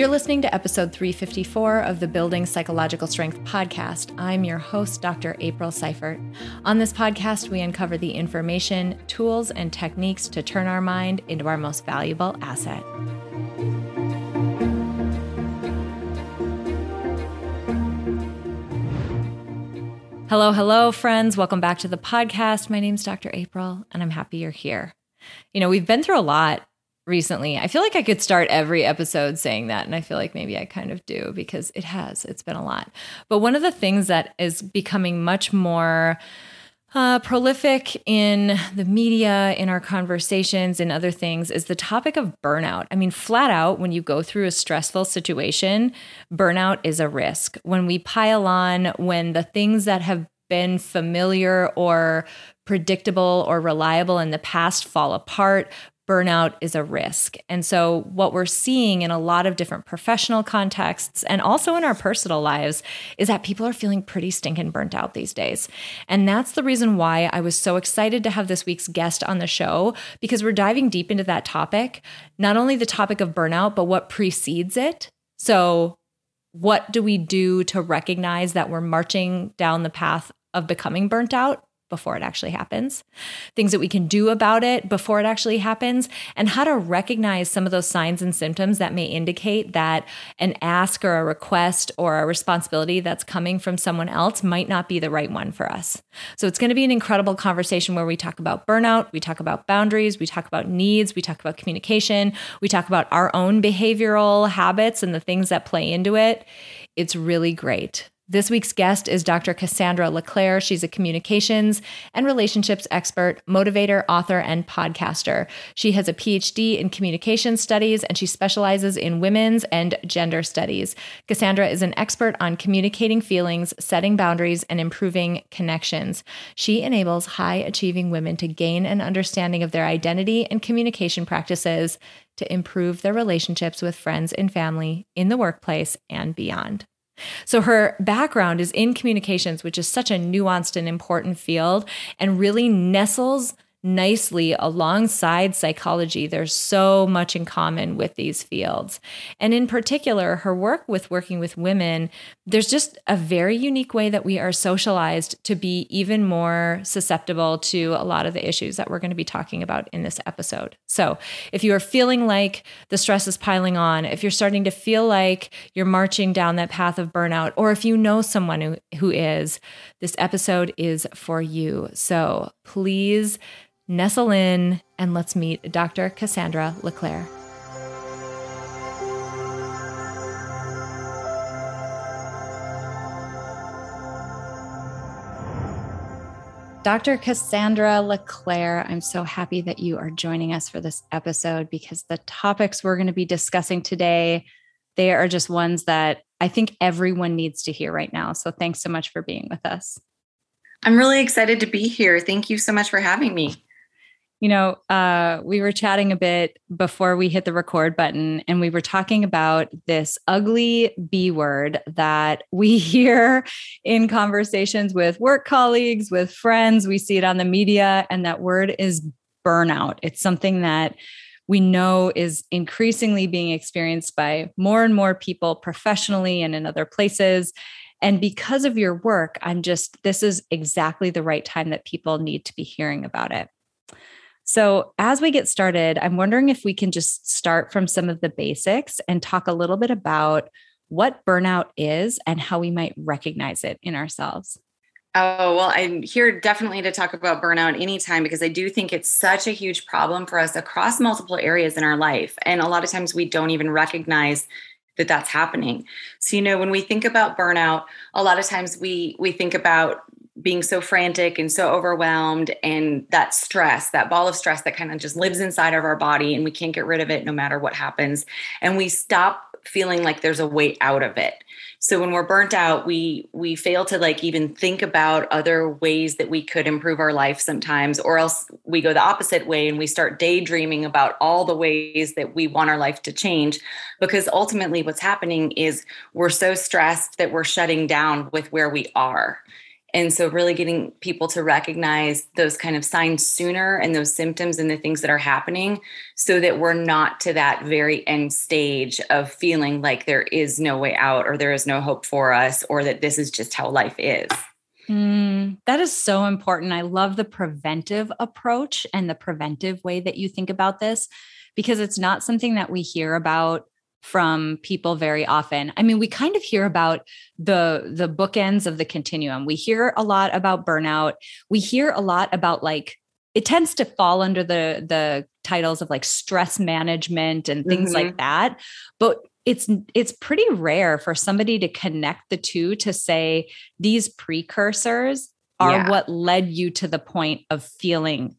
You're listening to episode 354 of the Building Psychological Strength podcast. I'm your host, Dr. April Seifert. On this podcast, we uncover the information, tools, and techniques to turn our mind into our most valuable asset. Hello, hello, friends. Welcome back to the podcast. My name's Dr. April, and I'm happy you're here. You know, we've been through a lot recently. I feel like I could start every episode saying that. And I feel like maybe I kind of do because it has, it's been a lot. But one of the things that is becoming much more uh, prolific in the media, in our conversations, and other things is the topic of burnout. I mean, flat out, when you go through a stressful situation, burnout is a risk. When we pile on, when the things that have been familiar or predictable or reliable in the past fall apart, burnout is a risk. And so, what we're seeing in a lot of different professional contexts and also in our personal lives is that people are feeling pretty stinking burnt out these days. And that's the reason why I was so excited to have this week's guest on the show because we're diving deep into that topic, not only the topic of burnout, but what precedes it. So, what do we do to recognize that we're marching down the path of becoming burnt out? Before it actually happens, things that we can do about it before it actually happens, and how to recognize some of those signs and symptoms that may indicate that an ask or a request or a responsibility that's coming from someone else might not be the right one for us. So it's going to be an incredible conversation where we talk about burnout, we talk about boundaries, we talk about needs, we talk about communication, we talk about our own behavioral habits and the things that play into it. It's really great. This week's guest is Dr. Cassandra LeClair. She's a communications and relationships expert, motivator, author, and podcaster. She has a PhD in communication studies and she specializes in women's and gender studies. Cassandra is an expert on communicating feelings, setting boundaries, and improving connections. She enables high achieving women to gain an understanding of their identity and communication practices to improve their relationships with friends and family in the workplace and beyond. So her background is in communications, which is such a nuanced and important field and really nestles nicely alongside psychology. There's so much in common with these fields. And in particular, her work with working with women, there's just a very unique way that we are socialized to be even more susceptible to a lot of the issues that we're going to be talking about in this episode. So, if you are feeling like the stress is piling on, if you're starting to feel like you're marching down that path of burnout, or if you know someone who, who is, this episode is for you. So, please nestle in and let's meet Dr. Cassandra LeClair. Dr. Cassandra LeClair, I'm so happy that you are joining us for this episode because the topics we're going to be discussing today, they are just ones that I think everyone needs to hear right now. So thanks so much for being with us. I'm really excited to be here. Thank you so much for having me you know, uh, we were chatting a bit before we hit the record button, and we were talking about this ugly B word that we hear in conversations with work colleagues, with friends. We see it on the media, and that word is burnout. It's something that we know is increasingly being experienced by more and more people professionally and in other places. And because of your work, I'm just, this is exactly the right time that people need to be hearing about it. So, as we get started, I'm wondering if we can just start from some of the basics and talk a little bit about what burnout is and how we might recognize it in ourselves. Oh, well, I'm here definitely to talk about burnout anytime because I do think it's such a huge problem for us across multiple areas in our life. And a lot of times we don't even recognize that that's happening. So, you know, when we think about burnout, a lot of times we we think about being so frantic and so overwhelmed and that stress that ball of stress that kind of just lives inside of our body and we can't get rid of it no matter what happens. And we stop feeling like there's a way out of it. So when we're burnt out we we fail to like even think about other ways that we could improve our life sometimes or else we go the opposite way and we start daydreaming about all the ways that we want our life to change because ultimately what's happening is we're so stressed that we're shutting down with where we are And so, really getting people to recognize those kind of signs sooner and those symptoms and the things that are happening so that we're not to that very end stage of feeling like there is no way out or there is no hope for us or that this is just how life is. Mm, that is so important. I love the preventive approach and the preventive way that you think about this because it's not something that we hear about from people very often. I mean, we kind of hear about the the bookends of the continuum. We hear a lot about burnout. We hear a lot about like it tends to fall under the the titles of like stress management and things mm-hmm. like that. But it's it's pretty rare for somebody to connect the two to say these precursors are yeah. what led you to the point of feeling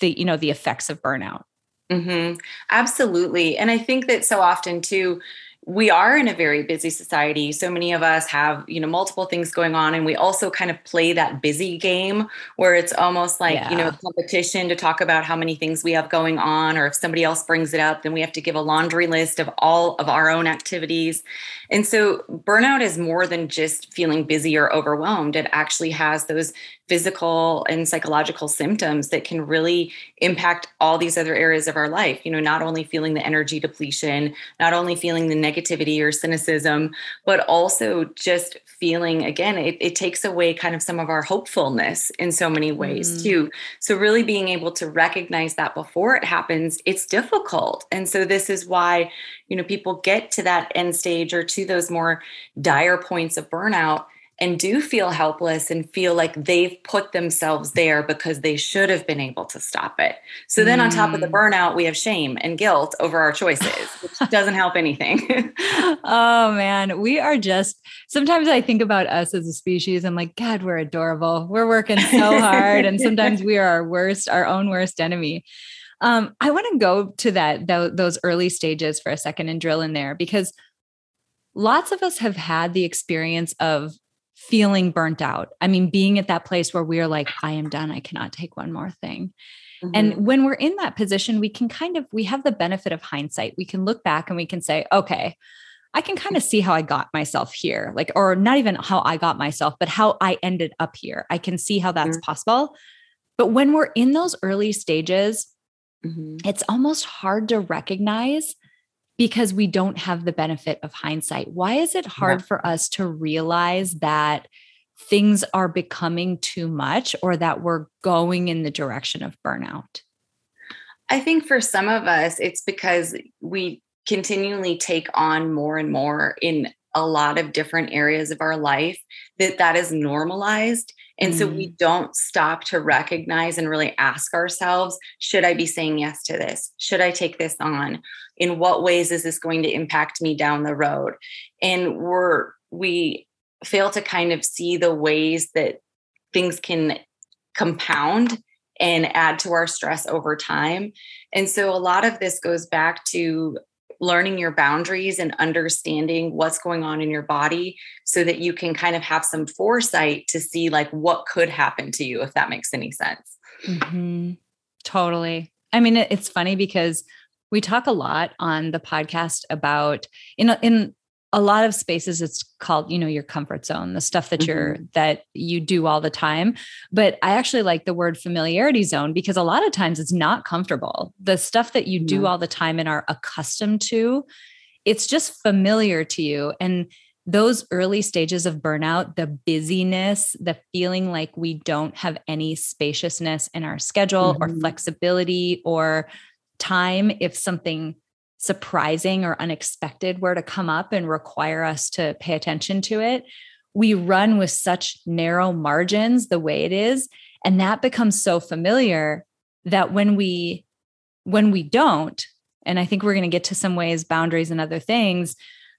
the you know the effects of burnout Mm-hmm. Absolutely. And I think that so often too, we are in a very busy society so many of us have you know multiple things going on and we also kind of play that busy game where it's almost like yeah. you know a competition to talk about how many things we have going on or if somebody else brings it up then we have to give a laundry list of all of our own activities and so burnout is more than just feeling busy or overwhelmed it actually has those physical and psychological symptoms that can really impact all these other areas of our life. You know, not only feeling the energy depletion, not only feeling the negativity or cynicism, but also just feeling again, it, it takes away kind of some of our hopefulness in so many ways mm. too. So, really being able to recognize that before it happens, it's difficult. And so, this is why, you know, people get to that end stage or to those more dire points of burnout and do feel helpless and feel like they've put themselves there because they should have been able to stop it. So then, mm. on top of the mm. burnout, we have shame and guilt over our choices, which doesn't help anything. oh, man. We are just sometimes I think about us as a species. I'm like, God, we're adorable. We're working so hard. and sometimes we are our worst, our own worst enemy. Um, I want to go to that, th- those early stages for a second and drill in there because lots of us have had the experience of feeling burnt out. I mean, being at that place where we're like, I am done. I cannot take one more thing. Mm-hmm. And when we're in that position, we can kind of, we have the benefit of hindsight. We can look back and we can say, okay, I can kind of see how I got myself here, like, or not even how I got myself, but how I ended up here. I can see how that's mm-hmm. possible. But when we're in those early stages, mm-hmm. it's almost hard to recognize because we don't have the benefit of hindsight. Why is it hard yeah. for us to realize that things are becoming too much or that we're going in the direction of burnout? I think for some of us, it's because we continually take on more and more in a lot of different areas of our life that that is normalized and mm. so we mm. don't stop to recognize and really ask ourselves should i be saying yes to this should i take this on in what ways is this going to impact me down the road? And we're we fail to kind of see the ways that things can compound and add to our stress over time. And so a lot of this goes back to learning your boundaries and understanding what's going on in your body so that you can kind of have some foresight to see like what could happen to you if that makes any sense. Mm-hmm. totally. I mean it's funny because we talk a lot on the podcast about in in a lot of spaces it's called you know your comfort zone the stuff that mm-hmm. you're that you do all the time but i actually like the word familiarity zone because a lot of times it's not comfortable the stuff that you do mm-hmm. all the time and are accustomed to it's just familiar to you and those early stages of burnout the busyness the feeling like we don't have any spaciousness in our schedule mm-hmm. or flexibility or time if something surprising or unexpected were to come up and require us to pay attention to it, we run with such narrow margins the way it is. And that becomes so familiar that when we when we don't, and I think we're going to get to some ways, boundaries and other things,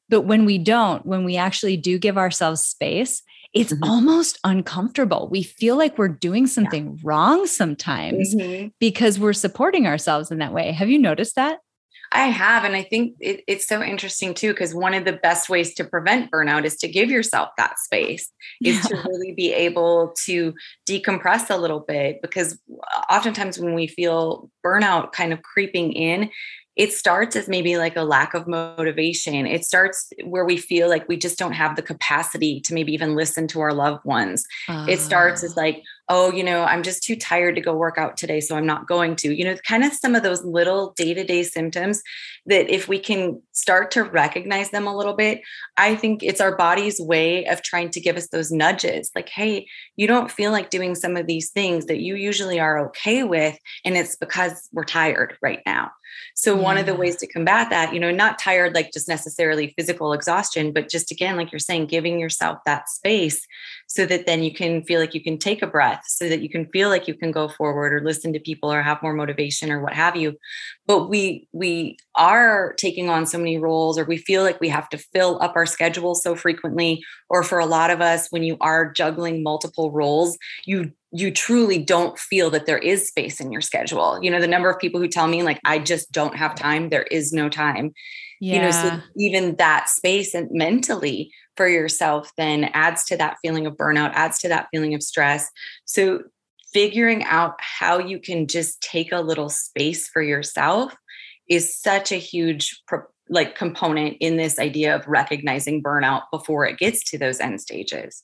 but when we don't, when we actually do give ourselves space, it's mm-hmm. almost uncomfortable. We feel like we're doing something yeah. wrong sometimes mm-hmm. because we're supporting ourselves in that way. Have you noticed that? I have. And I think it, it's so interesting too, because one of the best ways to prevent burnout is to give yourself that space, is yeah. to really be able to decompress a little bit. Because oftentimes when we feel burnout kind of creeping in, it starts as maybe like a lack of motivation. It starts where we feel like we just don't have the capacity to maybe even listen to our loved ones. Uh. It starts as ah. like, oh, you know, I'm just too tired to go work out today, so I'm not going to. You know, kind of some of those little day to day symptoms that if we can start to recognize them a little bit, I think it's our body's way of trying to give us those nudges like, hey, you don't feel like doing some of these things that you usually are okay with. And it's because we're tired right now. So, yeah. one of the ways to combat that, you know, not tired like just necessarily physical exhaustion, but just again, like you're saying, giving yourself that space so that then you can feel like you can take a breath, so that you can feel like you can go forward or listen to people or have more motivation or what have you. But we we are taking on so many roles, or we feel like we have to fill up our schedule so frequently, or for a lot of us, when you are juggling multiple roles, you you truly don't feel that there is space in your schedule. You know, the number of people who tell me, like, I just don't have time, there is no time. Yeah. You know, so even that space and mentally for yourself then adds to that feeling of burnout, adds to that feeling of stress. So figuring out how you can just take a little space for yourself is such a huge like component in this idea of recognizing burnout before it gets to those end stages.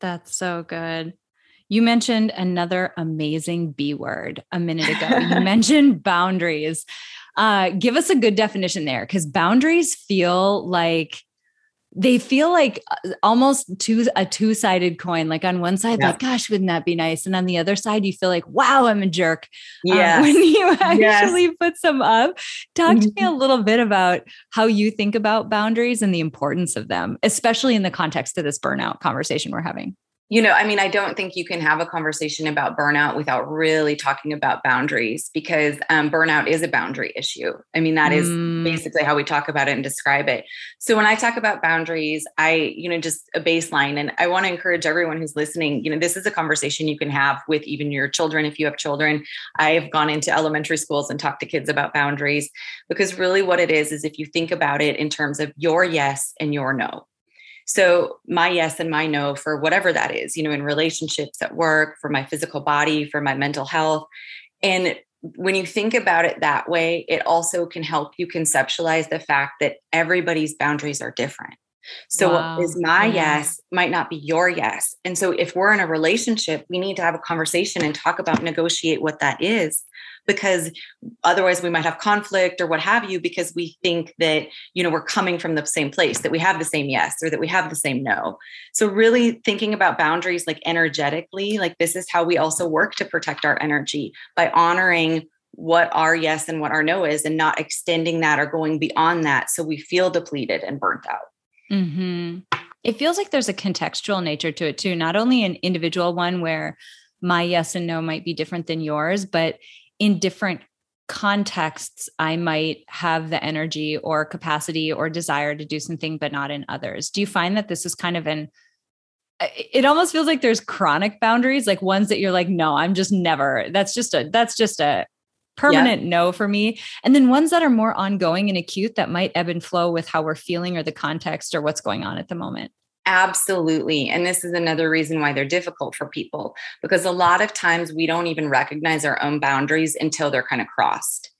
That's so good. You mentioned another amazing B word a minute ago. you mentioned boundaries. Uh, give us a good definition there because boundaries feel like they feel like uh, almost two a two-sided coin like on one side yeah. like gosh wouldn't that be nice and on the other side you feel like wow i'm a jerk yeah um, when you actually yes. put some up talk mm-hmm. to me a little bit about how you think about boundaries and the importance of them especially in the context of this burnout conversation we're having you know, I mean, I don't think you can have a conversation about burnout without really talking about boundaries because um, burnout is a boundary issue. I mean, that is mm. basically how we talk about it and describe it. So when I talk about boundaries, I, you know, just a baseline, and I want to encourage everyone who's listening, you know, this is a conversation you can have with even your children if you have children. I have gone into elementary schools and talked to kids about boundaries because really what it is is if you think about it in terms of your yes and your no so my yes and my no for whatever that is, you know, in relationships at work, for my physical body, for my mental health. And when you think about it that way, it also can help you conceptualize the fact that everybody's boundaries are different. So wow. what is my yeah. yes might not be your yes. And so if we're in a relationship, we need to have a conversation and talk about negotiate what that is because otherwise we might have conflict or what have you because we think that you know we're coming from the same place that we have the same yes or that we have the same no so really thinking about boundaries like energetically like this is how we also work to protect our energy by honoring what our yes and what our no is and not extending that or going beyond that so we feel depleted and burnt out mm-hmm. it feels like there's a contextual nature to it too not only an individual one where my yes and no might be different than yours but in different contexts i might have the energy or capacity or desire to do something but not in others do you find that this is kind of an it almost feels like there's chronic boundaries like ones that you're like no i'm just never that's just a that's just a permanent yeah. no for me and then ones that are more ongoing and acute that might ebb and flow with how we're feeling or the context or what's going on at the moment Absolutely. And this is another reason why they're difficult for people because a lot of times we don't even recognize our own boundaries until they're kind of crossed.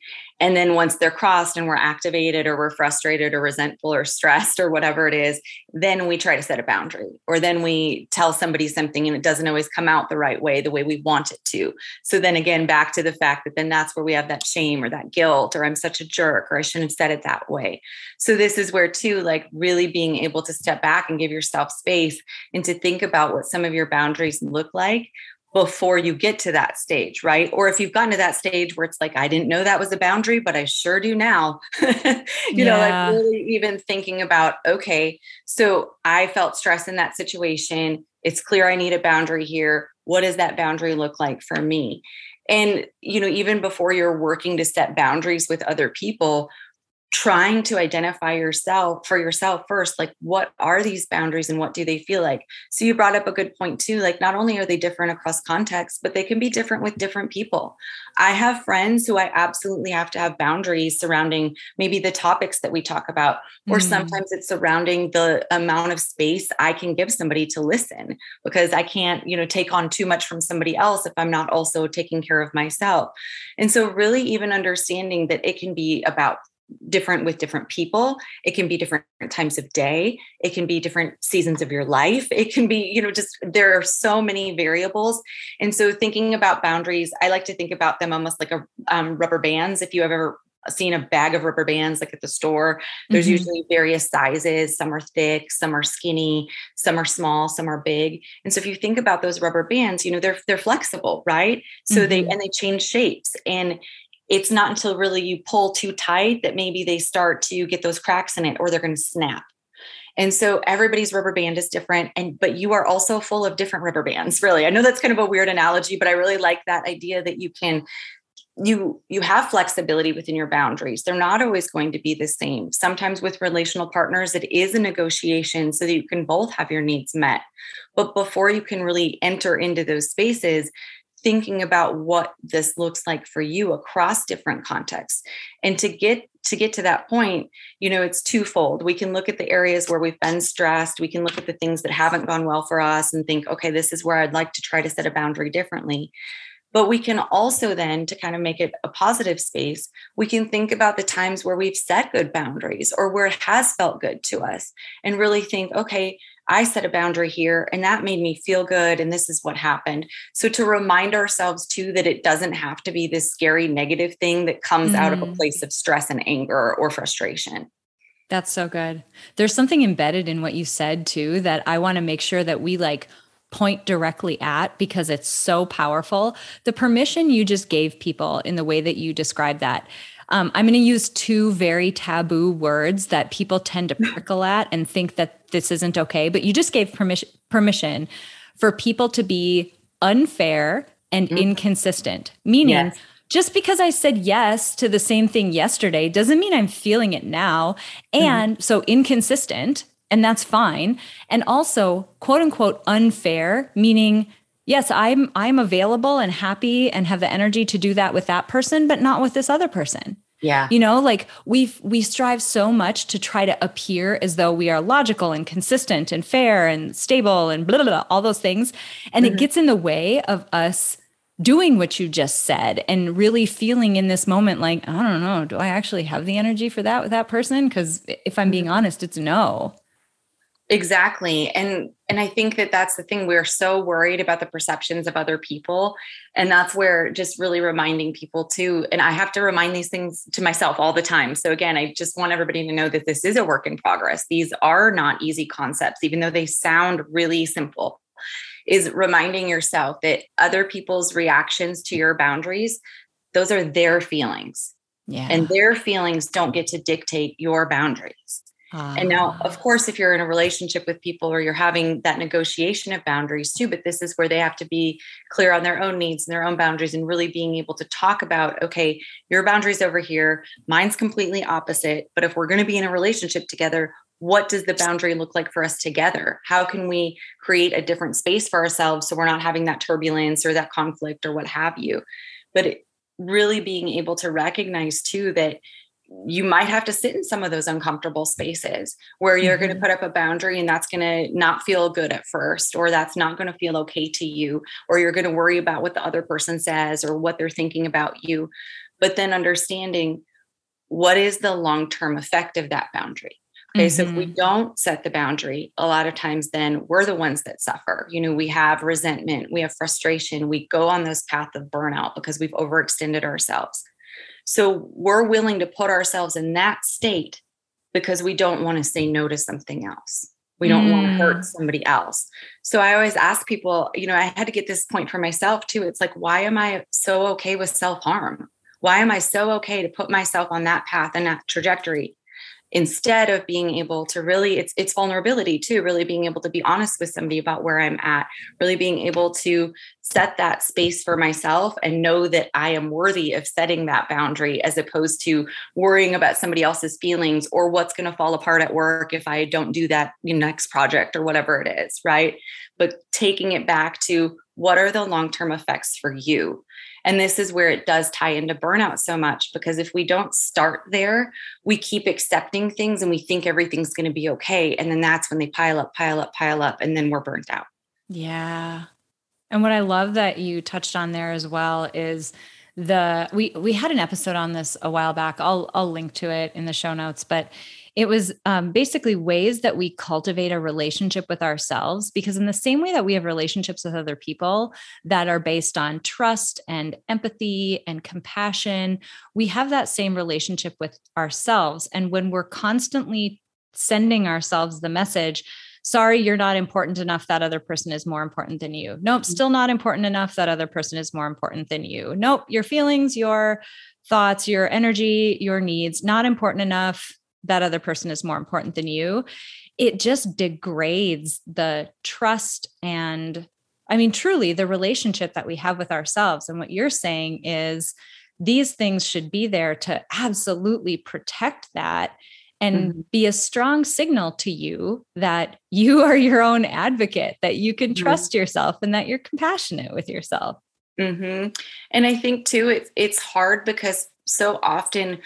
And then once they're crossed and we're activated or we're frustrated or resentful or stressed or whatever it is, then we try to set a boundary or then we tell somebody something and it doesn't always come out the right way, the way we want it to. So then again, back to the fact that then that's where we have that shame or that guilt or I'm such a jerk or I shouldn't have said it that way. So this is where too, like really being able to step back and give yourself space and to think about what some of your boundaries look like before you get to that stage, right? Or if you've gotten to that stage where it's like, I didn't know that was a boundary, but I sure do now. you yeah. know, like really even thinking about, okay, so I felt stress in that situation. It's clear I need a boundary here. What does that boundary look like for me? And, you know, even before you're working to set boundaries with other people, trying to identify yourself for yourself first like what are these boundaries and what do they feel like? So you brought up a good point too like not only are they different across contexts but they can be different with different people. I have friends who i absolutely have to have boundaries surrounding maybe the topics that we talk about or mm. sometimes it's surrounding the amount of space i can give somebody to listen because i can't you know take on too much from somebody else if i'm not also taking care of myself. And so really even understanding that it can be about different with different people. It can be different times of day. It can be different seasons of your life. It can be you know just there are so many variables. And so thinking about boundaries i like to think about them almost like a um, rubber bands. If you have ever seen a bag of rubber bands like at the store there's mm-hmm. usually various sizes. Some are thick some are skinny some are small some are big. And so if you think about those rubber bands you know they're they're flexible right? So mm-hmm. they and they change shapes. And it's not until really you pull too tight that maybe they start to get those cracks in it or they're going to snap. And so everybody's rubber band is different and but you are also full of different rubber bands really. I know that's kind of a weird analogy but I really like that idea that you can you you have flexibility within your boundaries they're not always going to be the same sometimes with relational partners it is a negotiation so that you can both have your needs met but before you can really enter into those spaces thinking about what this looks like for you across different contexts. And to get to get to that point you know it's twofold. We can look at the areas where we've been stressed. We can look at the things that haven't gone well for us and think okay this is where i'd like to try to set a boundary differently. But we can also then to kind of make it a positive space we can think about the times where we've set good boundaries or where it has felt good to us and really think okay I set a boundary here and that made me feel good. And this is what happened. So to remind ourselves too that it doesn't have to be this scary negative thing that comes mm. out of a mm. place of stress and anger or frustration. That's so good. There's something embedded in what you said too that I want to make sure that we like point directly at because it's so powerful. The permission you just gave people in the way that you described that um, I'm going to use two very taboo words that people tend to prickle at and think that this isn't okay. But you just gave permission permission for people to be unfair and mm-hmm. inconsistent, meaning. Yes. Just because I said yes to the same thing yesterday doesn't mean I'm feeling it now. Mm-hmm. And mm-hmm. so inconsistent, and that's fine. And also, quote unquote, unfair, meaning yes i'm i'm available and happy and have the energy to do that with that person but not with this other person. Yeah. You know like we we strive so much to try to appear as though we are logical and consistent and fair and stable and blah blah, blah all those things. And mm-hmm. it gets in the way of us doing what you just said and really feeling in this moment like i don't know. Do i actually have the energy for that with that person? Because if i'm being mm-hmm. honest it's no Exactly. And and I think that that's the thing we're so worried about the perceptions of other people and that's where just really reminding people too and I have to remind these things to myself all the time. So again, I just want everybody to know that this is a work in progress. These are not easy concepts even though they sound really simple. Is reminding yourself that other people's reactions to your boundaries those are their feelings. Yeah. And their feelings don't get to dictate your boundaries. And now, of ah. course, if you're in a relationship with people or you're having that negotiation of boundaries too, but this is where they have to be clear on their own needs and their own boundaries and really being able to talk about, okay, your boundaries over here, mine's completely opposite. But if we're going to be in a relationship together, what does the boundary look like for us together? How can we create a different space for ourselves so we're not having that turbulence or that conflict or what have you? But it, really being able to recognize too that you might have to sit in some of those uncomfortable spaces where you're mm-hmm. going to put up a boundary and that's going to not feel good at first or that's not going to feel okay to you or you're going to worry about what the other person says or what they're thinking about you but then understanding what is the long-term effect of that boundary okay mm-hmm. so if we mm-hmm. don't set the boundary a lot of times then we're the ones that suffer you know we have resentment we have frustration we go on this path of burnout because we've overextended ourselves so we're willing to put ourselves in that state because we don't want to say no to something else. We don't mm. want to hurt somebody else. So I always ask people, you know, I had to get this point for myself too. It's like, why am I so okay with self harm? Why am I so okay to put myself on that path and that trajectory? Instead of being able to really it's it's vulnerability too really being able to be honest with somebody about where i'm at really being able to set that space for myself and know that i am worthy of setting that boundary as opposed to worrying about somebody else's feelings or what's going to fall apart at work if i don't do that next project or whatever it is right? But taking it back to what are the long-term effects for you and this is where it does tie into burnout so much because if we don't start there, we keep accepting things and we think everything's going to be okay. And then that's when they pile up, pile up, pile up, and then we're burnt out. Yeah. And what I love that you touched on there as well is the we we had an episode on this a while back. I'll I'll link to it in the show notes, but it was um, basically ways that we cultivate a relationship with ourselves because in the same way that we have relationships with other people that are based on trust and empathy and compassion we have that same relationship with ourselves. And when we're constantly sending ourselves the message sorry you're not important enough that other person is more important than you. Nope mm-hmm. still not important enough that other person is more important than you. Nope your feelings your thoughts your energy your needs not important enough that other person is more important than you it just degrades the trust and i mean truly the relationship that we have with ourselves and what you're saying is these things should be there to absolutely protect that and mm-hmm. be a strong signal to you that you are your own advocate that you can mm-hmm. trust yourself and that you're compassionate with yourself mm-hmm. and i think too it's it's hard because so often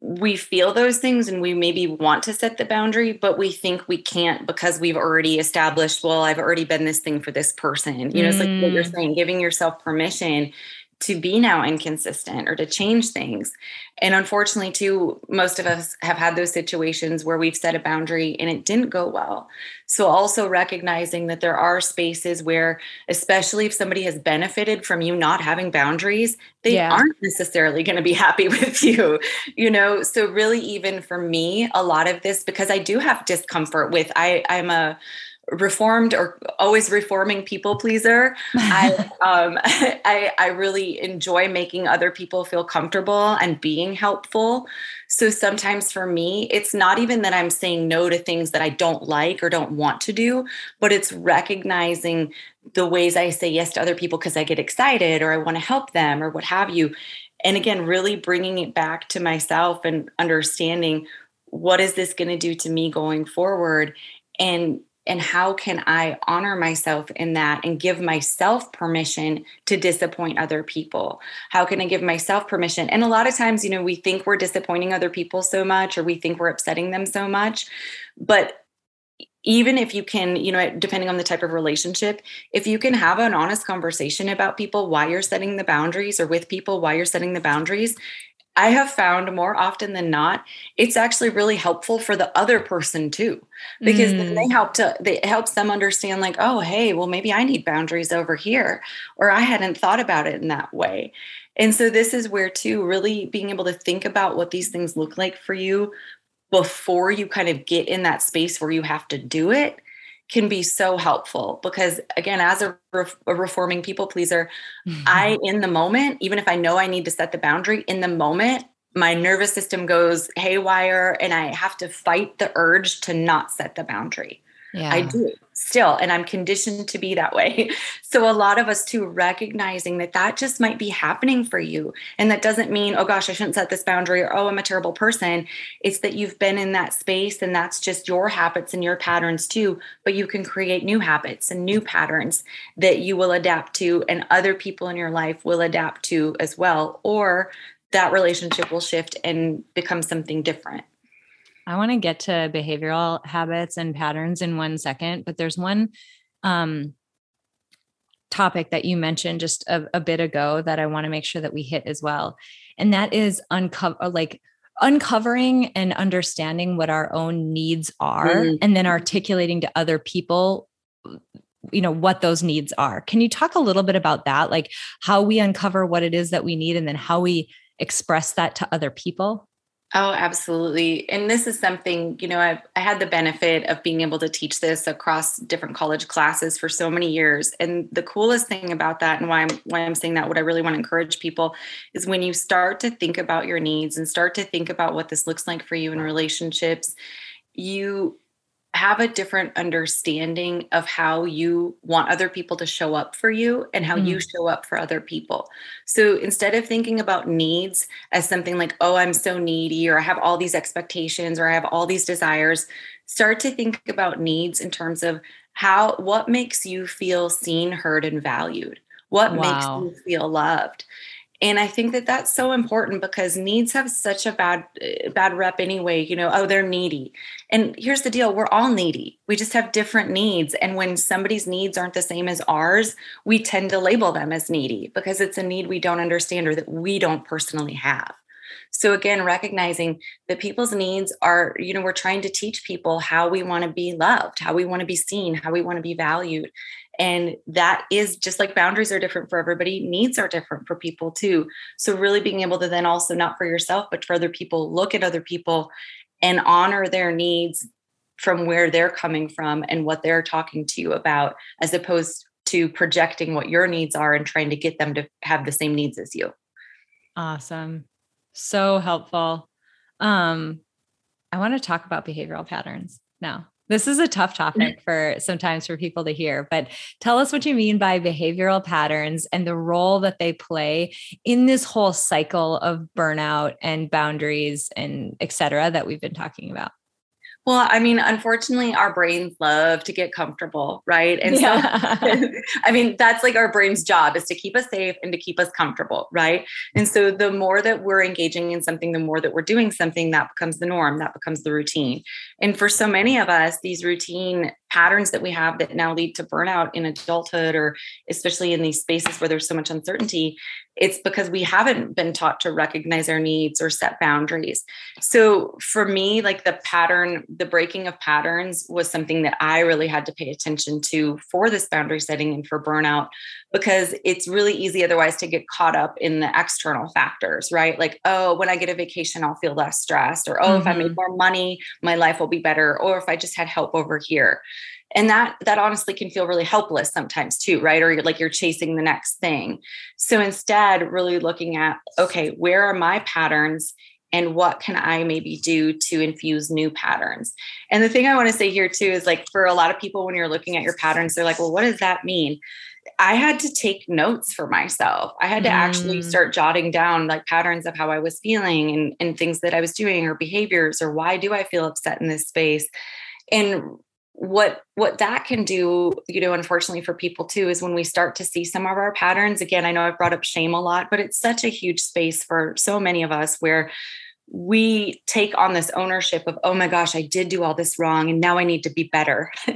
we feel those things and we maybe want to set the boundary, but we think we can't because we've already established, well, I've already been this thing for this person. You know, mm. it's like what you're mm. saying, giving yourself permission to be now inconsistent or to change things. And unfortunately, too, most of us have had those situations where we've set a boundary and it didn't go well. So, also recognizing that there are spaces where, especially if somebody has benefited from you not having boundaries, they yeah. aren't necessarily going to be happy with you, you know? So, really, even for me, a lot of this, because I do have discomfort with, I, I'm a, reformed or always reforming people pleaser. I, um, I I really enjoy making other people feel comfortable and being helpful. So sometimes for me, it's not even that I'm saying no to things that I don't like or don't want to do, but it's recognizing the ways I say yes to other people because I get excited or I want to help them or what have you. And again, really bringing it back to myself and understanding what is this going to do to me going forward and and how can I honor myself in that and give myself permission to disappoint other people? How can I give myself permission? And a lot of times, you know, we think we're disappointing other people so much or we think we're upsetting them so much. But even if you can, you know, depending on the type of relationship, if you can have an honest conversation about people why you're setting the boundaries or with people why you're setting the boundaries, I have found more often than not, it's actually really helpful for the other person too, because mm. then they help to, it helps them understand, like, oh, hey, well, maybe I need boundaries over here, or I hadn't thought about it in that way. And so, this is where, too, really being able to think about what these things look like for you before you kind of get in that space where you have to do it can be so helpful because again as a, re- a reforming people pleaser mm-hmm. i in the moment even if i know i need to set the boundary in the moment my nervous system goes haywire and i have to fight the urge to not set the boundary yeah. i do still and i'm conditioned to be that way. So a lot of us too recognizing that that just might be happening for you and that doesn't mean oh gosh i shouldn't set this boundary or oh i'm a terrible person. It's that you've been in that space and that's just your habits and your patterns too but you can create new habits and new patterns that you will adapt to and other people in your life will adapt to as well or that relationship will shift and become something different I want to get to behavioral habits and patterns in one second, but there's one um, topic that you mentioned just a, a bit ago that I want to make sure that we hit as well. And that is uncover uh, like uncovering and understanding what our own needs are mm-hmm. and then articulating to other people you know what those needs are. Can you talk a little bit about that like how we uncover what it is that we need and then how we express that to other people? Oh, absolutely. And this is something, you know, I've, I had the benefit of being able to teach this across different college classes for so many years. And the coolest thing about that and why I'm why I'm saying that what I really want to encourage people is when you start to think about your needs and start to think about what this looks like for you in relationships, you have a different understanding of how you want other people to show up for you and how mm. you show up for other people. So instead of thinking about needs as something like, oh, I'm so needy, or I have all these expectations, or I have all these desires, start to think about needs in terms of how, what makes you feel seen, heard, and valued? What wow. makes you feel loved? And i think that that's so important because needs have such a bad bad rep anyway you know oh they're needy. And here's the deal we're all needy. We just have different needs. And when somebody's needs aren't the same as ours we tend to label them as needy because it's a need we don't understand or that we don't personally have. So again recognizing that people's needs are you know we're trying to teach people how we want to be loved how we want to be seen how we want to be valued and that is just like boundaries are different for everybody, needs are different for people too. So, really being able to then also, not for yourself, but for other people, look at other people and honor their needs from where they're coming from and what they're talking to you about, as opposed to projecting what your needs are and trying to get them to have the same needs as you. Awesome. So helpful. Um, I want to talk about behavioral patterns now. This is a tough topic for sometimes for people to hear, but tell us what you mean by behavioral patterns and the role that they play in this whole cycle of burnout and boundaries and et cetera that we've been talking about. Well, I mean, unfortunately, our brains love to get comfortable, right? And yeah. so, I mean, that's like our brain's job is to keep us safe and to keep us comfortable, right? And so, the more that we're engaging in something, the more that we're doing something, that becomes the norm, that becomes the routine. And for so many of us, these routine patterns that we have that now lead to burnout in adulthood, or especially in these spaces where there's so much uncertainty, it's because we haven't been taught to recognize our needs or set boundaries. So for me, like the pattern, the breaking of patterns was something that I really had to pay attention to for this boundary setting and for burnout, because it's really easy otherwise to get caught up in the external factors, right? Like, oh, when I get a vacation, I'll feel less stressed, or oh, mm-hmm. if I made mm-hmm. more money, my life will be better, or if I just had help over here and that that honestly can feel really helpless sometimes too right or you're like you're chasing the next thing so instead really looking at okay where are my patterns and what can i maybe do to infuse new patterns and the thing i want to say here too is like for a lot of people when you're looking at your patterns they're like well what does that mean I had to take notes for myself. I had to mm. actually start jotting down like patterns of how I was feeling and, and things that I was doing or behaviors or why do I feel upset in this space. And what what that can do you know unfortunately for people too is when we start to see some of our patterns again i know i've brought up shame a lot but it's such a huge space for so many of us where we take on this ownership of oh my gosh i did do all this wrong and now i need to be better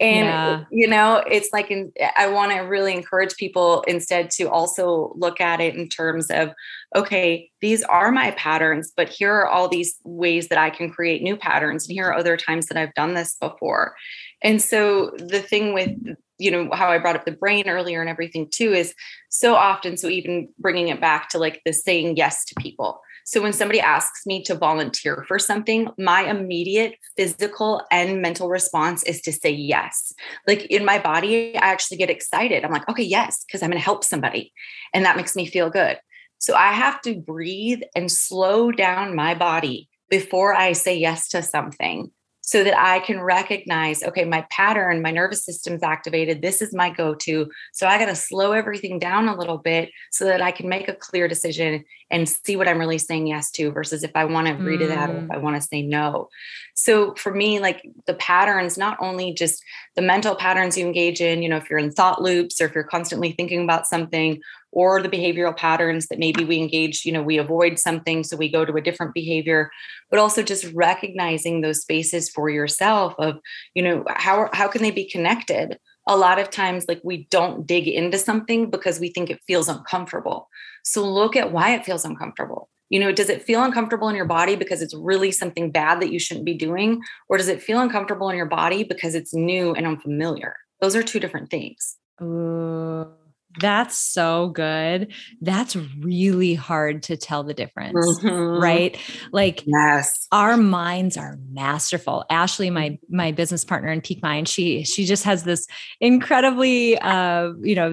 and yeah. you know it's like in, i want to really encourage people instead to also look at it in terms of okay these are my patterns but here are all these ways that i can create new patterns and here are other times that i've done this before and so the thing with you know how i brought up the brain earlier and everything too is so often so even bringing it back to like the saying yes to people so when somebody asks me to volunteer for something, my immediate physical and mental response is to say yes. Like in my body, I actually get excited. I'm like, okay, yes, because I'm going to help somebody. And that makes me feel good. So I have to breathe and slow down my body before I say yes to something so that I can recognize, okay, my pattern, my nervous system's activated. This is my go to. So I got to slow everything down a little bit so that I can make a clear decision and see what I'm really saying yes to versus if I want to agree mm. to that or if mm. I want to say no. So for me, like the patterns, not only just the mental patterns you engage in, you know, if you're in thought loops or if you're constantly thinking about something or the behavioral patterns that maybe we engage, you know, we avoid something, so we go to a different behavior, but also just recognizing those spaces for yourself of, you know, how how can they be connected? A lot of times, like we don't dig into something because we think it feels uncomfortable. So look at why it feels uncomfortable. You know, does it feel uncomfortable in your body because it's really something bad that you shouldn't be doing? Or does it feel uncomfortable in your body because it's new and unfamiliar? Those are two different things. Ooh That's so good. That's really hard to tell the difference, mm-hmm. right? Like yes. our minds are masterful. Ashley, my my business partner in Peak Mind, she she just has this incredibly uh, you know,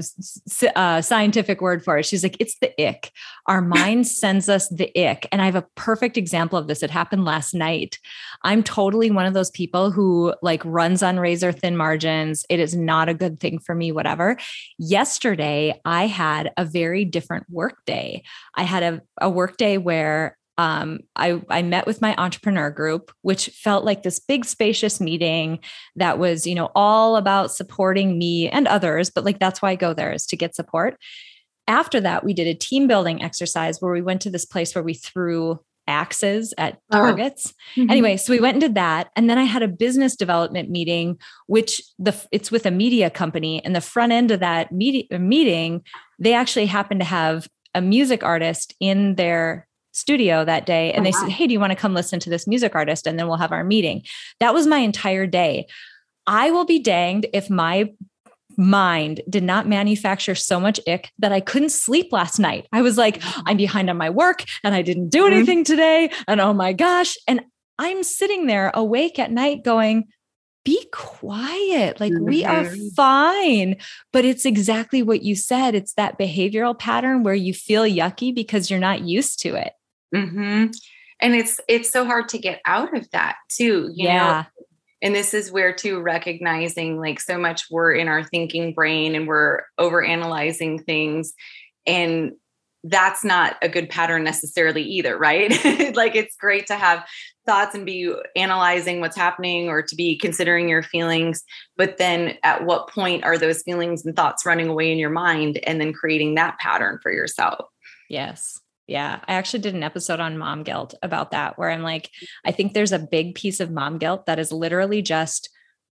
uh, scientific word for it. She's like it's the ick. Our mind sends us the ick. And I have a perfect example of this. It happened last night. I'm totally one of those people who like runs on razor thin margins. It is not a good thing for me whatever. Yesterday I had a very different work day. I had a, a work day where um, I, I met with my entrepreneur group, which felt like this big, spacious meeting that was, you know, all about supporting me and others. But like, that's why I go there is to get support. After that, we did a team building exercise where we went to this place where we threw axes at oh. targets. Oh. Mm-hmm. Anyway, so we went and did that and then I had a business development meeting which the it's with a media company and the front end of that media meeting they actually happened to have a music artist in their studio that day and they said, "Hey, do you want to come listen to this music artist and then we'll have our meeting." That was my entire day. I will be danged if my mind did not manufacture so much ick that I couldn't sleep last night. I was like. I'm behind on my work and I didn't do mm-hmm. anything today. And oh my gosh. And I'm sitting there awake at night going, be quiet. Like we are mm-hmm. fine. But it's exactly what you said. It's that behavioral pattern where you feel yucky because you're not used to it. Mm-hmm. And it's it's so hard to get out of that too. You yeah. know, and this is where too recognizing like so much we're in our thinking brain and we're over analyzing things. And that's not a good pattern necessarily either right? Like it's great to have thoughts and be analyzing what's happening or to be considering your feelings. But then at what point are those feelings and thoughts running away in your mind and then creating that pattern for yourself? Yes yeah. I actually did an episode on mom guilt about that, where I'm like, I think there's a big piece of mom guilt that is literally just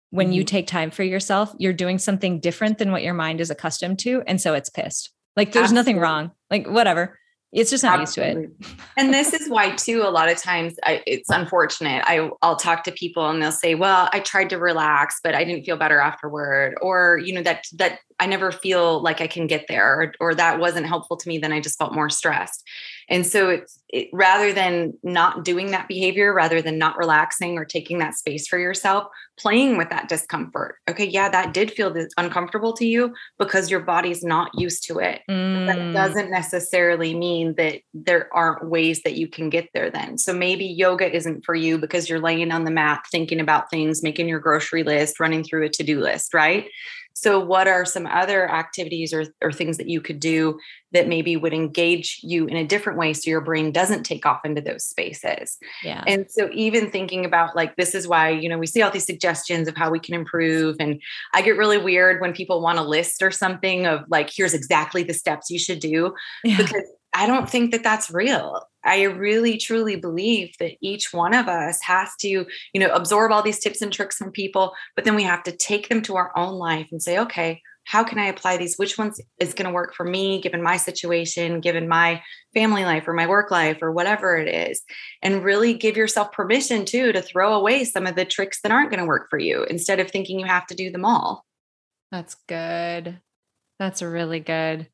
when mm-hmm. you take time for yourself, you're doing something different than what your mind is accustomed to. And so it's pissed. Like there's Absolutely. nothing wrong. Like whatever. It's just not Absolutely. used to it. and this is why, too, a lot of times I, it's unfortunate. I, I'll talk to people and they'll say, "Well, I tried to relax, but I didn't feel better afterward," or you know that that I never feel like I can get there, or, or that wasn't helpful to me. Then I just felt more stressed. And so it's it, rather than not doing that behavior, rather than not relaxing or taking that space for yourself, playing with that discomfort. Okay, yeah, that did feel uncomfortable to you because your body's not used to it. Mm. That doesn't necessarily mean that there aren't ways that you can get there then. So maybe yoga isn't for you because you're laying on the mat thinking about things, making your grocery list, running through a to-do list, right? So, what are some other activities or, or things that you could do that maybe would engage you in a different way so your brain doesn't take off into those spaces? Yeah. And so, even thinking about like, this is why, you know, we see all these suggestions of how we can improve. And I get really weird when people want a list or something of like, here's exactly the steps you should do yeah. because I don't think that that's real. I really truly believe that each one of us has to, you know, absorb all these tips and tricks from people, but then we have to take them to our own life and say, okay, how can I apply these? Which ones is going to work for me, given my situation, given my family life or my work life or whatever it is? And really give yourself permission too to throw away some of the tricks that aren't going to work for you instead of thinking you have to do them all. That's good. That's really good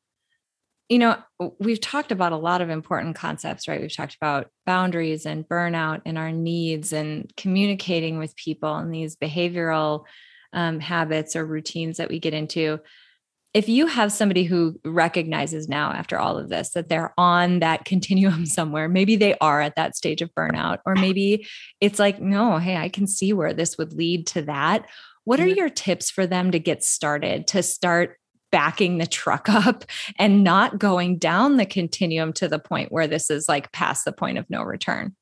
you know, we've talked about a lot of important concepts, right? We've talked about boundaries and burnout and our needs and communicating with people and these behavioral um, habits or routines that we get into. If you have somebody who recognizes now after all of this that they're on that continuum somewhere, maybe they are at that stage of burnout, or maybe it's like, no, hey, I can see where this would lead to that. What are your tips for them to get started, to start backing the truck up and not going down the continuum to the point where this is like past the point of no return.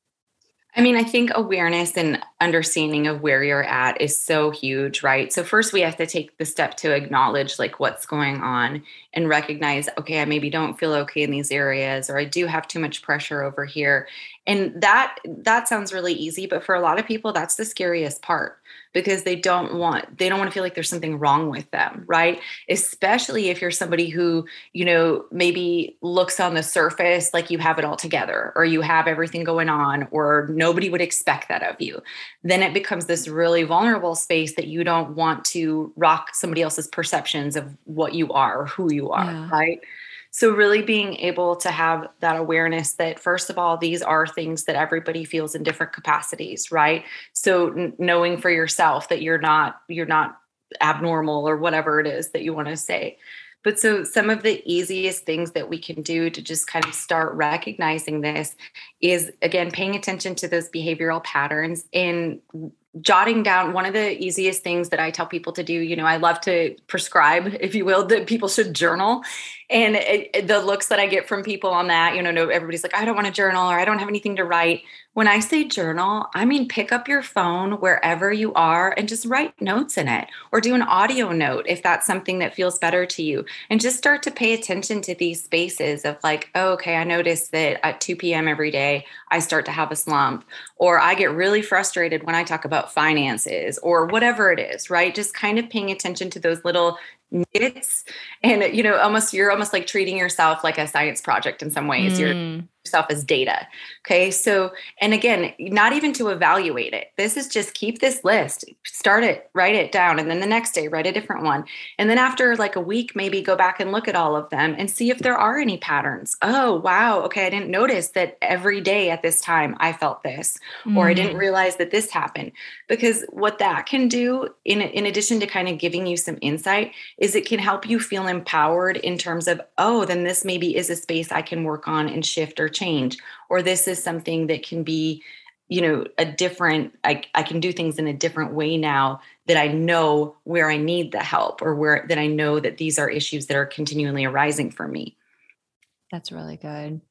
I mean, I think awareness and understanding of where you're at is so huge, right? So, first, we have to take the step to acknowledge like what's going on and recognize, okay, I maybe don't feel okay in these areas, or I do have too much pressure over here. And that that sounds really easy, but for a lot of people, that's the scariest part because they don't want they don't want to feel like there's something wrong with them right especially if you're somebody who you know maybe looks on the surface like you have it all together or you have everything going on or nobody would expect that of you then it becomes this really vulnerable space that you don't want to rock somebody else's perceptions of what you are or who you you are, yeah. right? So, really being able to have that awareness that, first of all, these are things that everybody feels in different capacities, right? So, knowing for yourself that you're not, you're not abnormal or whatever it is that you want to say. But so, some of the easiest things that we can do to just kind of start recognizing this is again paying attention to those behavioral patterns and jotting down one of the easiest things that I tell people to do. You know, I love to prescribe, if you will, that people should journal. And it, it, the looks that I get from people on that, you know, no, everybody's like, I don't want to journal or I don't have anything to write. When I say journal, I mean pick up your phone wherever you are and just write notes in it or do an audio note if that's something that feels better to you. And just start to pay attention to these spaces of like, oh, okay, I notice that at 2 p.m. every day, I start to have a slump, or I get really frustrated when I talk about finances, or whatever it is, right? Just kind of paying attention to those little nits and you know almost you're almost like treating yourself like a science project in some ways mm. you're yourself as data. Okay. So, and again, not even to evaluate it. This is just keep this list, start it, write it down. And then the next day, write a different one. And then after like a week, maybe go back and look at all of them and see if there are any patterns. Oh, wow. Okay. I didn't notice that every day at this time I felt this, mm-hmm. or I didn't mm. realize that this happened. Because what that can do, in, in addition to kind of giving you some insight, is it can help you feel empowered in terms of, oh, then this maybe is a space I can work on and shift or change or this is something that can be you know a different I, I can do things in a different way now that i know where i need the help or where that i know that these are issues that are continually arising for me. That's really good.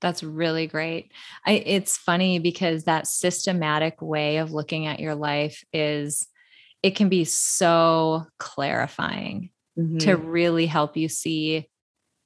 That's really great. I, it's funny because that systematic way of looking at your life is it can be so clarifying mm-hmm. to really help you see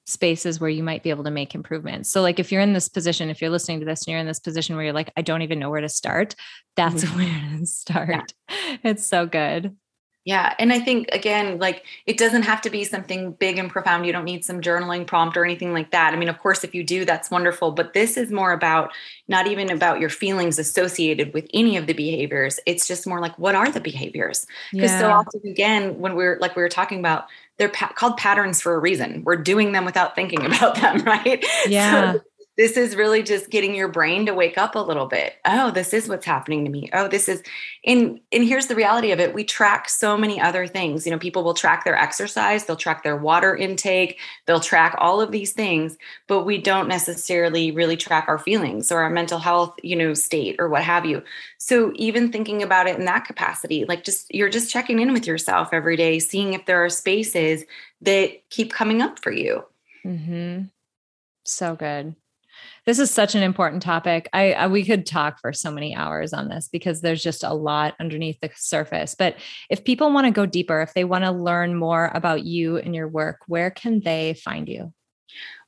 spaces where you might be able to make improvements. So, like if you're in this position, if you're listening to this and you're in this position where you're like, I don't even know where to start, that's mm-hmm. where to start. Yeah. It's so good. Yeah. And I think, again, like it doesn't have to be something big and profound. You don't need some journaling prompt or anything like that. I mean, of course, if you do, that's wonderful. But this is more about not even about your feelings associated with any of the behaviors. It's just more like, what are the behaviors? Because yeah. so often, again, when we're like we were talking about, they're pa- called patterns for a reason. We're doing them without thinking about them, right? Yeah. So this is really just getting your brain to wake up a little bit. Oh this is what's happening to me. Oh this is and and here's the reality of it. We track so many other things. You know people will track their exercise they'll track their water intake they'll track all of these things but we don't necessarily really track our feelings or our mental health you know state or what have you. So even thinking about it in that capacity like just you're just checking in with yourself every day seeing if there are spaces that keep coming up for you. Mm-hmm. so good this is such an important topic. I, I, we could talk for so many hours on this because there's just a lot underneath the surface. But if people want to go deeper, if they want to learn more about you and your work, where can they find you?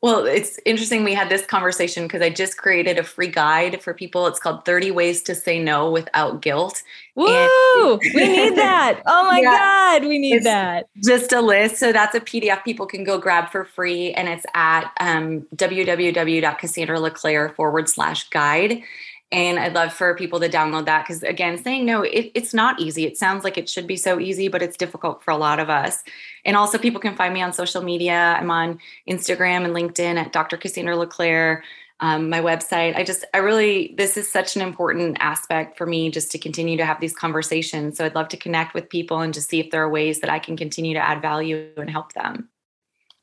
Well, it's interesting. We had this conversation because I just created a free guide for people. It's called 30 Ways to Say No Without Guilt. Woo! And- we need that. Oh my yeah, God, we need that. Just a list. So that's a PDF people can go grab for free. And it's at um, www.cassandraleclair forward slash guide. And I'd love for people to download that because, again, saying no, it, it's not easy. It sounds like it should be so easy, but it's difficult for a lot of us. And also, people can find me on social media. I'm on Instagram and LinkedIn at Dr. Cassandra LeClair. Um, my website. I just, I really, this is such an important aspect for me just to continue to have these conversations. So I'd love to connect with people and just see if there are ways that I can continue to add value and help them.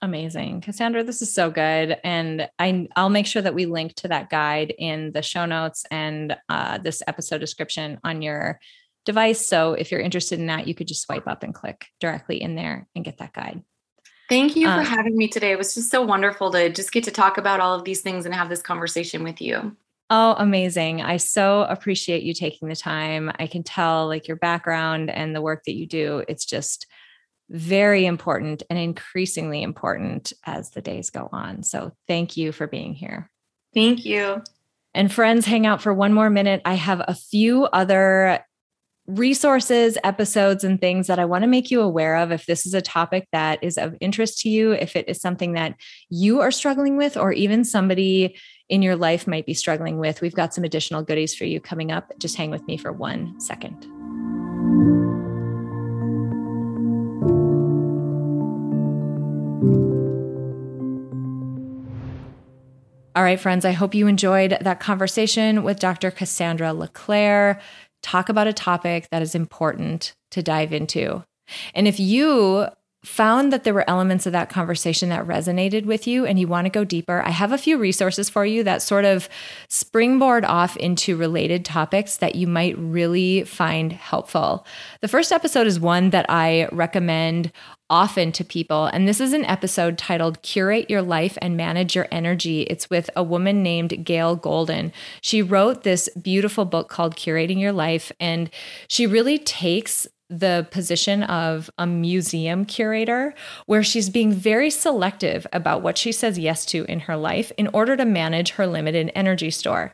Amazing. Cassandra, this is so good. And I, I'll make sure that we link to that guide in the show notes and uh, this episode description on your device. So if you're interested in that, you could just swipe up and click directly in there and get that guide. Thank you for um, having me today. It was just so wonderful to just get to talk about all of these things and have this conversation with you. Oh, amazing. I so appreciate you taking the time. I can tell like your background and the work that you do. It's just very important and increasingly important as the days go on. So thank you for being here. Thank you. And friends, hang out for one more minute. I have a few other resources, episodes, and things that I want to make you aware of if this is a topic that is of interest to you, if it is something that you are struggling with, or even somebody in your life might be struggling with. We've got some additional goodies for you coming up. Just hang with me for one second. All right, friends, I hope you enjoyed that conversation with Dr. Cassandra LeClair. Talk about a topic that is important to dive into. And if you found that there were elements of that conversation that resonated with you and you want to go deeper, I have a few resources for you that sort of springboard off into related topics that you might really find helpful. The first episode is one that I recommend often to people. And this is an episode titled Curate Your Life and Manage Your Energy. It's with a woman named Gail Golden. She wrote this beautiful book called Curating Your Life, and she really takes the position of a museum curator, where she's being very selective about what she says yes to in her life in order to manage her limited energy store.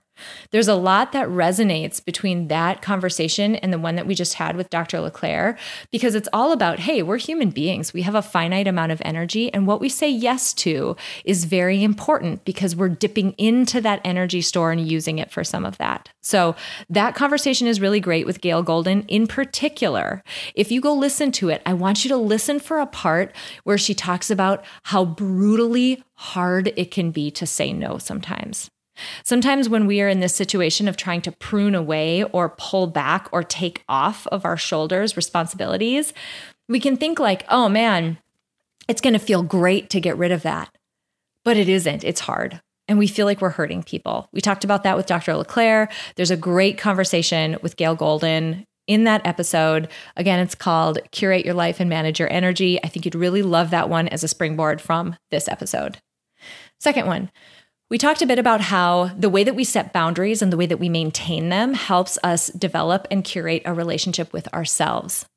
There's a lot that resonates between that conversation and the one that we just had with Dr. LeClair because it's all about hey, we're human beings. We have a finite amount of energy, and what we say yes to is very important because we're dipping into that energy store and using it for some of that. So, that conversation is really great with Gail Golden in particular. If you go listen to it, I want you to listen for a part where she talks about how brutally hard it can be to say no sometimes. Sometimes, when we are in this situation of trying to prune away or pull back or take off of our shoulders responsibilities, we can think, like, oh man, it's going to feel great to get rid of that. But it isn't, it's hard. And we feel like we're hurting people. We talked about that with Dr. LeClair. There's a great conversation with Gail Golden in that episode. Again, it's called Curate Your Life and Manage Your Energy. I think you'd really love that one as a springboard from this episode. Second one, we talked a bit about how the way that we set boundaries and the way that we maintain them helps us develop and curate a relationship with ourselves.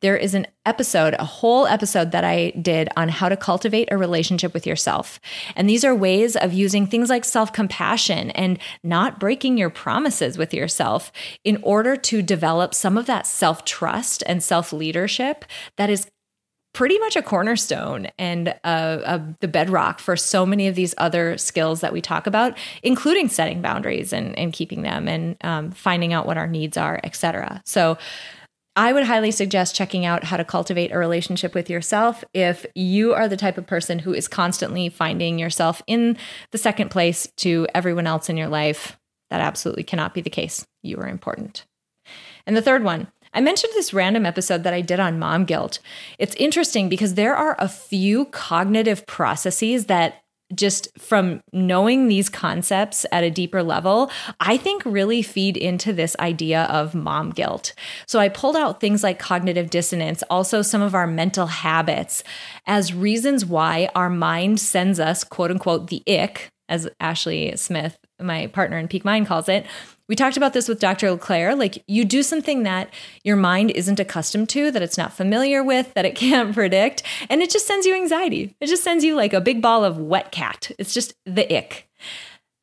There is an episode, a whole episode that I did on how to cultivate a relationship with yourself. And these are ways of using things like self compassion and not breaking your promises with yourself in order to develop some of that self trust and self leadership that is pretty much a cornerstone and the bedrock for so many of these other skills that we talk about, including setting boundaries and, and keeping them and um, finding out what our needs are, etc. So I would highly suggest checking out how to cultivate a relationship with yourself if you are the type of person who is constantly finding yourself in the second place to everyone else in your life. That absolutely cannot be the case. You are important. And the third one, I mentioned this random episode that I did on mom guilt. It's interesting because there are a few cognitive processes that just from knowing these concepts at a deeper level, I think really feed into this idea of mom guilt. So I pulled out things like cognitive dissonance, also some of our mental habits as reasons why our mind sends us, quote unquote, the ick, as Ashley Smith, my partner in Peak Mind, calls it, we talked about this with Dr. LeClair. Like, you do something that your mind isn't accustomed to, that it's not familiar with, that it can't predict, and it just sends you anxiety. It just sends you like a big ball of wet cat. It's just the ick.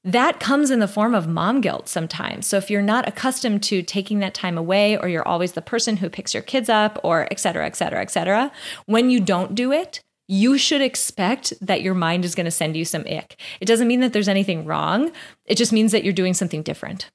That comes in the form of mom guilt sometimes. So, if you're not accustomed to taking that time away, or you're always the person who picks your kids up, or et cetera, et cetera, et cetera, when you don't do it, you should expect that your mind is going to send you some ick. It doesn't mean that there's anything wrong. It just means that you're doing something different.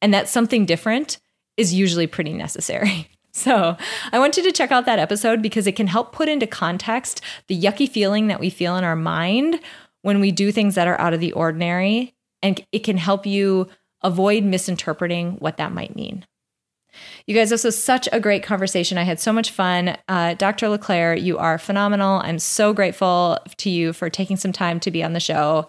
And that something different is usually pretty necessary. So, I want you to check out that episode because it can help put into context the yucky feeling that we feel in our mind when we do things that are out of the ordinary. And it can help you avoid misinterpreting what that might mean. You guys, this was such a great conversation. I had so much fun. Uh, Dr. LeClair, you are phenomenal. I'm so grateful to you for taking some time to be on the show.